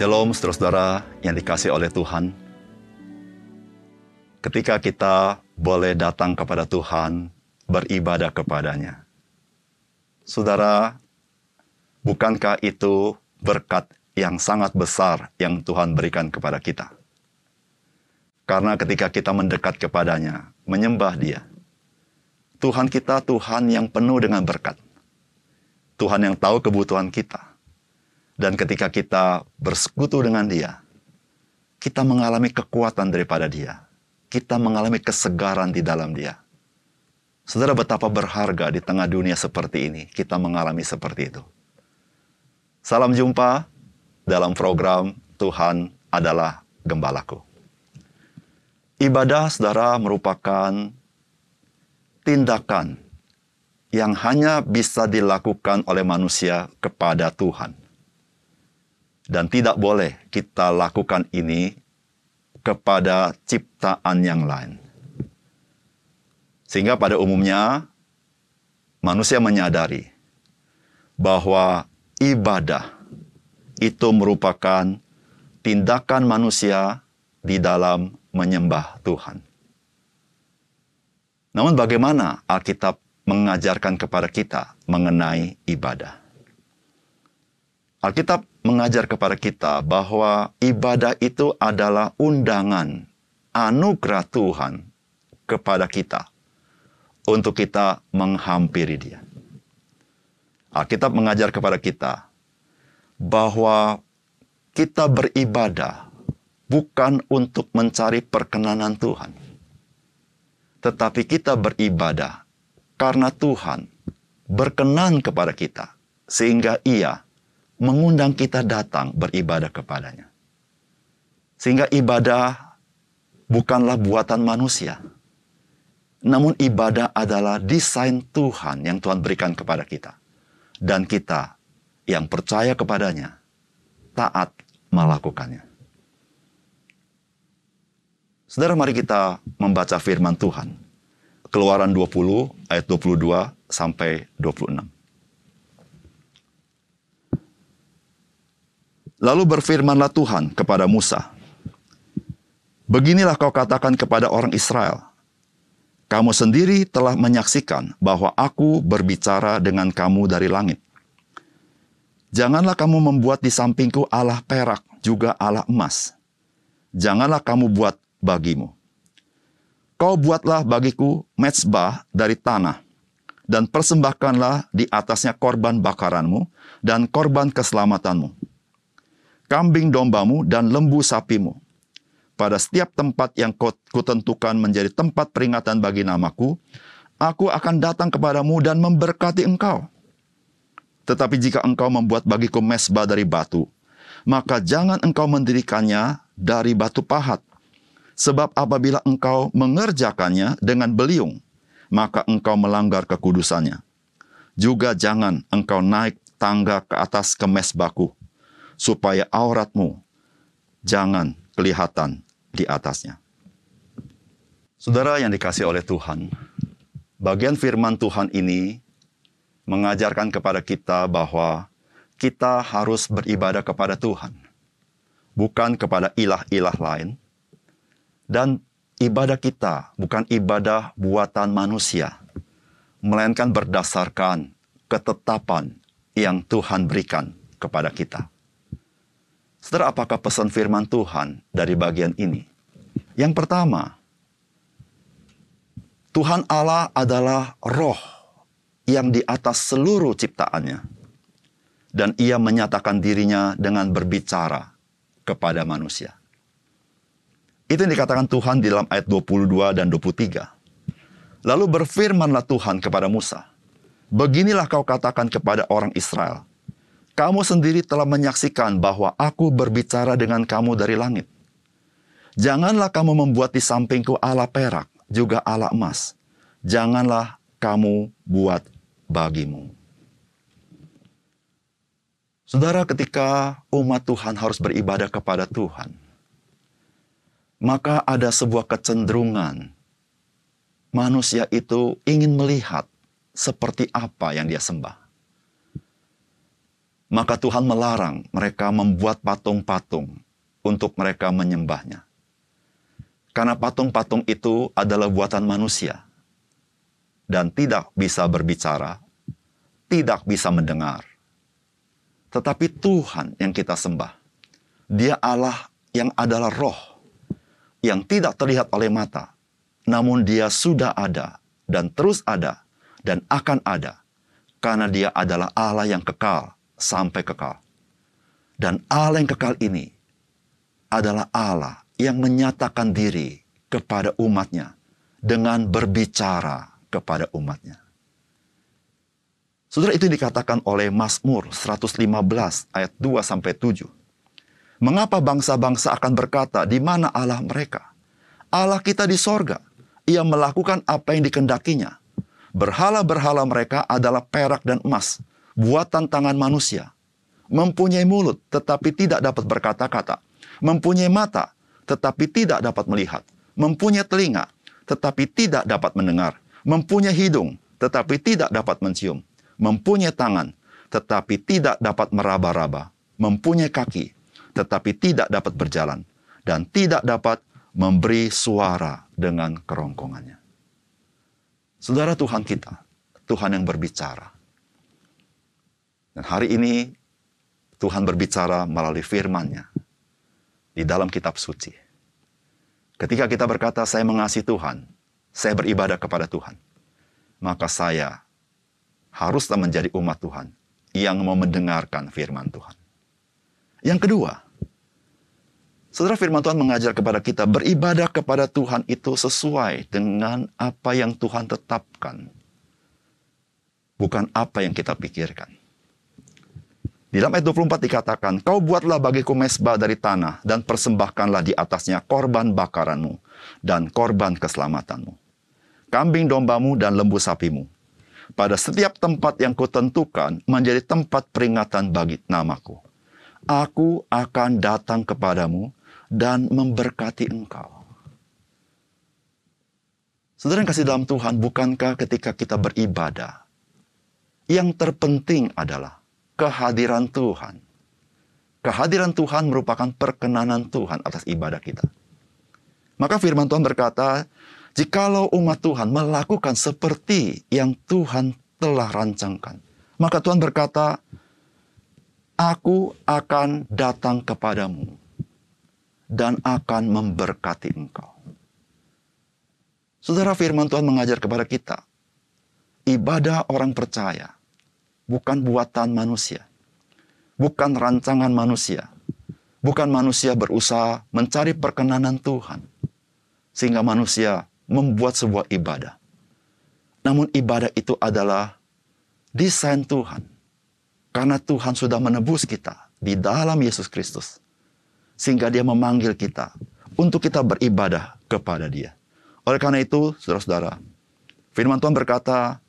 Shalom saudara-saudara yang dikasih oleh Tuhan. Ketika kita boleh datang kepada Tuhan, beribadah kepadanya. Saudara, bukankah itu berkat yang sangat besar yang Tuhan berikan kepada kita? Karena ketika kita mendekat kepadanya, menyembah dia, Tuhan kita Tuhan yang penuh dengan berkat. Tuhan yang tahu kebutuhan kita. Dan ketika kita bersekutu dengan dia, kita mengalami kekuatan daripada dia. Kita mengalami kesegaran di dalam dia. Saudara betapa berharga di tengah dunia seperti ini, kita mengalami seperti itu. Salam jumpa dalam program Tuhan adalah Gembalaku. Ibadah saudara merupakan tindakan yang hanya bisa dilakukan oleh manusia kepada Tuhan. Dan tidak boleh kita lakukan ini kepada ciptaan yang lain. Sehingga pada umumnya manusia menyadari bahwa ibadah itu merupakan tindakan manusia di dalam menyembah Tuhan. Namun bagaimana Alkitab mengajarkan kepada kita mengenai ibadah? Alkitab mengajar kepada kita bahwa ibadah itu adalah undangan anugerah Tuhan kepada kita untuk kita menghampiri Dia. Alkitab mengajar kepada kita bahwa kita beribadah bukan untuk mencari perkenanan Tuhan, tetapi kita beribadah karena Tuhan berkenan kepada kita, sehingga Ia mengundang kita datang beribadah kepadanya. Sehingga ibadah bukanlah buatan manusia, namun ibadah adalah desain Tuhan yang Tuhan berikan kepada kita. Dan kita yang percaya kepadanya, taat melakukannya. Saudara, mari kita membaca firman Tuhan. Keluaran 20 ayat 22 sampai 26. Lalu berfirmanlah Tuhan kepada Musa, Beginilah kau katakan kepada orang Israel, kamu sendiri telah menyaksikan bahwa aku berbicara dengan kamu dari langit. Janganlah kamu membuat di sampingku Allah perak, juga Allah emas. Janganlah kamu buat bagimu. Kau buatlah bagiku mezbah dari tanah, dan persembahkanlah di atasnya korban bakaranmu dan korban keselamatanmu kambing dombamu, dan lembu sapimu. Pada setiap tempat yang kutentukan menjadi tempat peringatan bagi namaku, aku akan datang kepadamu dan memberkati engkau. Tetapi jika engkau membuat bagiku mesbah dari batu, maka jangan engkau mendirikannya dari batu pahat. Sebab apabila engkau mengerjakannya dengan beliung, maka engkau melanggar kekudusannya. Juga jangan engkau naik tangga ke atas ke mesbahku, supaya auratmu jangan kelihatan di atasnya. Saudara yang dikasih oleh Tuhan, bagian firman Tuhan ini mengajarkan kepada kita bahwa kita harus beribadah kepada Tuhan, bukan kepada ilah-ilah lain, dan ibadah kita bukan ibadah buatan manusia, melainkan berdasarkan ketetapan yang Tuhan berikan kepada kita. Saudara, apakah pesan firman Tuhan dari bagian ini? Yang pertama, Tuhan Allah adalah roh yang di atas seluruh ciptaannya. Dan ia menyatakan dirinya dengan berbicara kepada manusia. Itu yang dikatakan Tuhan di dalam ayat 22 dan 23. Lalu berfirmanlah Tuhan kepada Musa, Beginilah kau katakan kepada orang Israel, kamu sendiri telah menyaksikan bahwa aku berbicara dengan kamu dari langit. Janganlah kamu membuat di sampingku ala perak, juga ala emas. Janganlah kamu buat bagimu. Saudara, ketika umat Tuhan harus beribadah kepada Tuhan, maka ada sebuah kecenderungan manusia itu ingin melihat seperti apa yang dia sembah. Maka Tuhan melarang mereka membuat patung-patung untuk mereka menyembahnya. Karena patung-patung itu adalah buatan manusia dan tidak bisa berbicara, tidak bisa mendengar. Tetapi Tuhan yang kita sembah, Dia Allah yang adalah roh, yang tidak terlihat oleh mata, namun Dia sudah ada dan terus ada dan akan ada, karena Dia adalah Allah yang kekal sampai kekal. Dan Allah yang kekal ini adalah Allah yang menyatakan diri kepada umatnya dengan berbicara kepada umatnya. Saudara itu dikatakan oleh Mazmur 115 ayat 2 sampai 7. Mengapa bangsa-bangsa akan berkata, di mana Allah mereka? Allah kita di sorga. Ia melakukan apa yang dikendakinya. Berhala-berhala mereka adalah perak dan emas, buatan tangan manusia. Mempunyai mulut, tetapi tidak dapat berkata-kata. Mempunyai mata, tetapi tidak dapat melihat, mempunyai telinga, tetapi tidak dapat mendengar, mempunyai hidung, tetapi tidak dapat mencium, mempunyai tangan, tetapi tidak dapat meraba-raba, mempunyai kaki, tetapi tidak dapat berjalan, dan tidak dapat memberi suara dengan kerongkongannya. Saudara Tuhan kita, Tuhan yang berbicara. Dan hari ini Tuhan berbicara melalui firman-Nya di dalam kitab suci. Ketika kita berkata, saya mengasihi Tuhan, saya beribadah kepada Tuhan, maka saya haruslah menjadi umat Tuhan yang mau mendengarkan firman Tuhan. Yang kedua, Saudara firman Tuhan mengajar kepada kita beribadah kepada Tuhan itu sesuai dengan apa yang Tuhan tetapkan. Bukan apa yang kita pikirkan. Di dalam ayat 24 dikatakan, Kau buatlah bagiku mesbah dari tanah dan persembahkanlah di atasnya korban bakaranmu dan korban keselamatanmu. Kambing dombamu dan lembu sapimu. Pada setiap tempat yang kutentukan menjadi tempat peringatan bagi namaku. Aku akan datang kepadamu dan memberkati engkau. Saudara yang kasih dalam Tuhan, bukankah ketika kita beribadah, yang terpenting adalah kehadiran Tuhan. Kehadiran Tuhan merupakan perkenanan Tuhan atas ibadah kita. Maka firman Tuhan berkata, jikalau umat Tuhan melakukan seperti yang Tuhan telah rancangkan, maka Tuhan berkata, Aku akan datang kepadamu dan akan memberkati engkau. Saudara firman Tuhan mengajar kepada kita, ibadah orang percaya bukan buatan manusia, bukan rancangan manusia, bukan manusia berusaha mencari perkenanan Tuhan, sehingga manusia membuat sebuah ibadah. Namun, ibadah itu adalah desain Tuhan, karena Tuhan sudah menebus kita di dalam Yesus Kristus, sehingga Dia memanggil kita untuk kita beribadah kepada Dia. Oleh karena itu, saudara-saudara, firman Tuhan berkata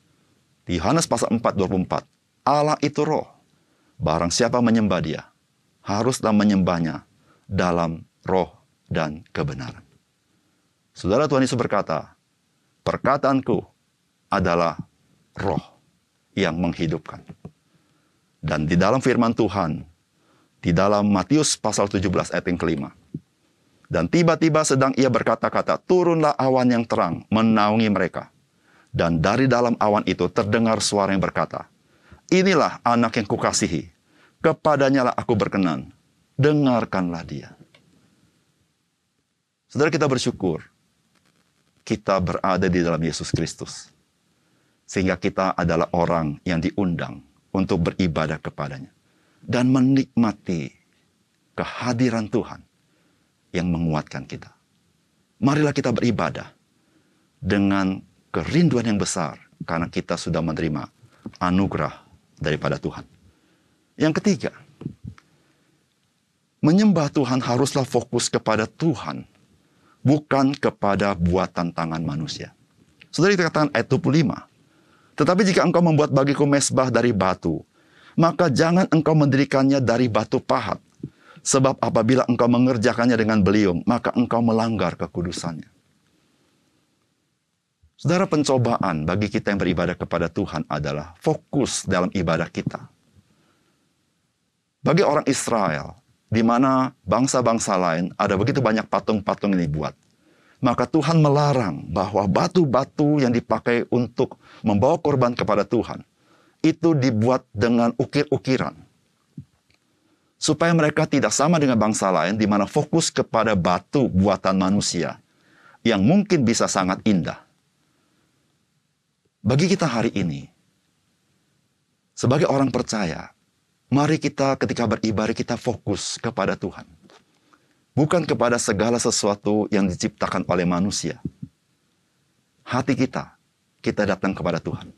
di Yohanes pasal 4, 24, Allah itu roh. Barang siapa menyembah dia, haruslah menyembahnya dalam roh dan kebenaran. Saudara Tuhan Yesus berkata, perkataanku adalah roh yang menghidupkan. Dan di dalam firman Tuhan, di dalam Matius pasal 17 ayat yang kelima, dan tiba-tiba sedang ia berkata-kata, turunlah awan yang terang menaungi mereka. Dan dari dalam awan itu terdengar suara yang berkata, Inilah anak yang kukasihi. Kepadanya lah aku berkenan. Dengarkanlah dia. Saudara kita bersyukur. Kita berada di dalam Yesus Kristus. Sehingga kita adalah orang yang diundang untuk beribadah kepadanya. Dan menikmati kehadiran Tuhan yang menguatkan kita. Marilah kita beribadah dengan kerinduan yang besar karena kita sudah menerima anugerah daripada Tuhan. Yang ketiga, menyembah Tuhan haruslah fokus kepada Tuhan, bukan kepada buatan tangan manusia. Saudara dikatakan ayat 25. Tetapi jika engkau membuat bagiku mesbah dari batu, maka jangan engkau mendirikannya dari batu pahat. Sebab apabila engkau mengerjakannya dengan beliung, maka engkau melanggar kekudusannya. Saudara, pencobaan bagi kita yang beribadah kepada Tuhan adalah fokus dalam ibadah kita. Bagi orang Israel, di mana bangsa-bangsa lain ada begitu banyak patung-patung yang dibuat. Maka Tuhan melarang bahwa batu-batu yang dipakai untuk membawa korban kepada Tuhan itu dibuat dengan ukir-ukiran. Supaya mereka tidak sama dengan bangsa lain di mana fokus kepada batu buatan manusia yang mungkin bisa sangat indah. Bagi kita hari ini, sebagai orang percaya, Mari kita ketika beribadah kita fokus kepada Tuhan. Bukan kepada segala sesuatu yang diciptakan oleh manusia. Hati kita, kita datang kepada Tuhan.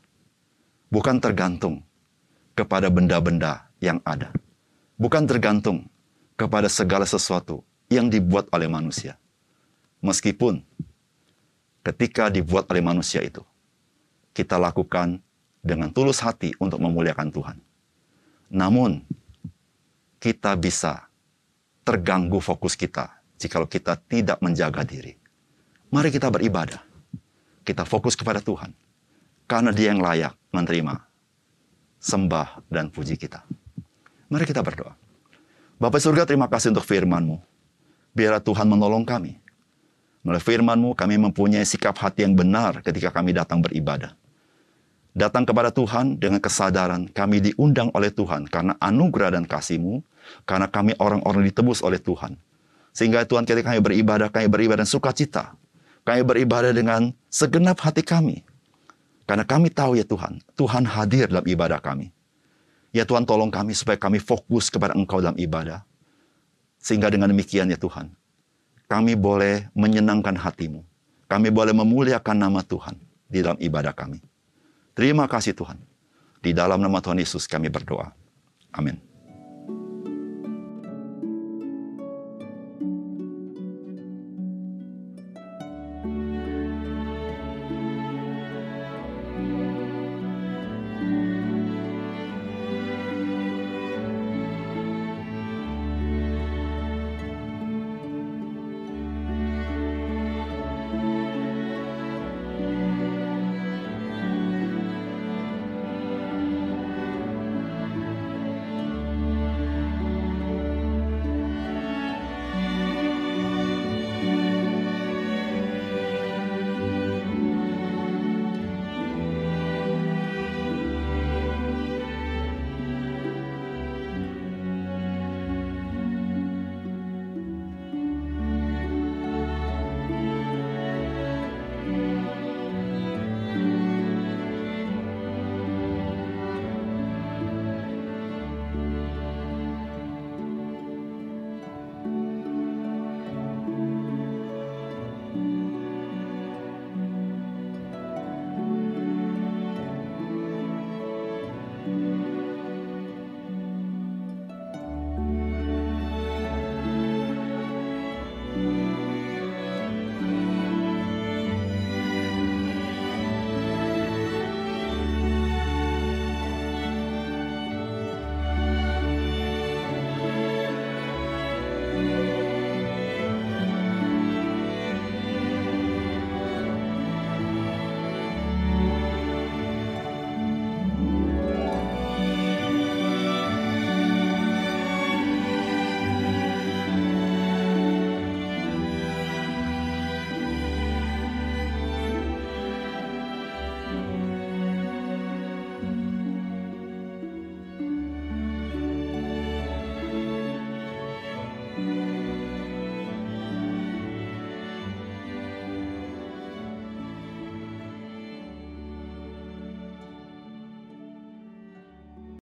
Bukan tergantung kepada benda-benda yang ada. Bukan tergantung kepada segala sesuatu yang dibuat oleh manusia. Meskipun ketika dibuat oleh manusia itu, kita lakukan dengan tulus hati untuk memuliakan Tuhan. Namun, kita bisa terganggu fokus kita jika kita tidak menjaga diri. Mari kita beribadah. Kita fokus kepada Tuhan. Karena dia yang layak menerima sembah dan puji kita. Mari kita berdoa. Bapak surga terima kasih untuk firman-Mu. Biarlah Tuhan menolong kami. Melalui firman-Mu kami mempunyai sikap hati yang benar ketika kami datang beribadah datang kepada Tuhan dengan kesadaran kami diundang oleh Tuhan karena anugerah dan kasih-Mu, karena kami orang-orang ditebus oleh Tuhan. Sehingga Tuhan ketika kami beribadah, kami beribadah dengan sukacita. Kami beribadah dengan segenap hati kami. Karena kami tahu ya Tuhan, Tuhan hadir dalam ibadah kami. Ya Tuhan tolong kami supaya kami fokus kepada Engkau dalam ibadah. Sehingga dengan demikian ya Tuhan, kami boleh menyenangkan hatimu. Kami boleh memuliakan nama Tuhan di dalam ibadah kami. Terima kasih Tuhan. Di dalam nama Tuhan Yesus kami berdoa. Amin.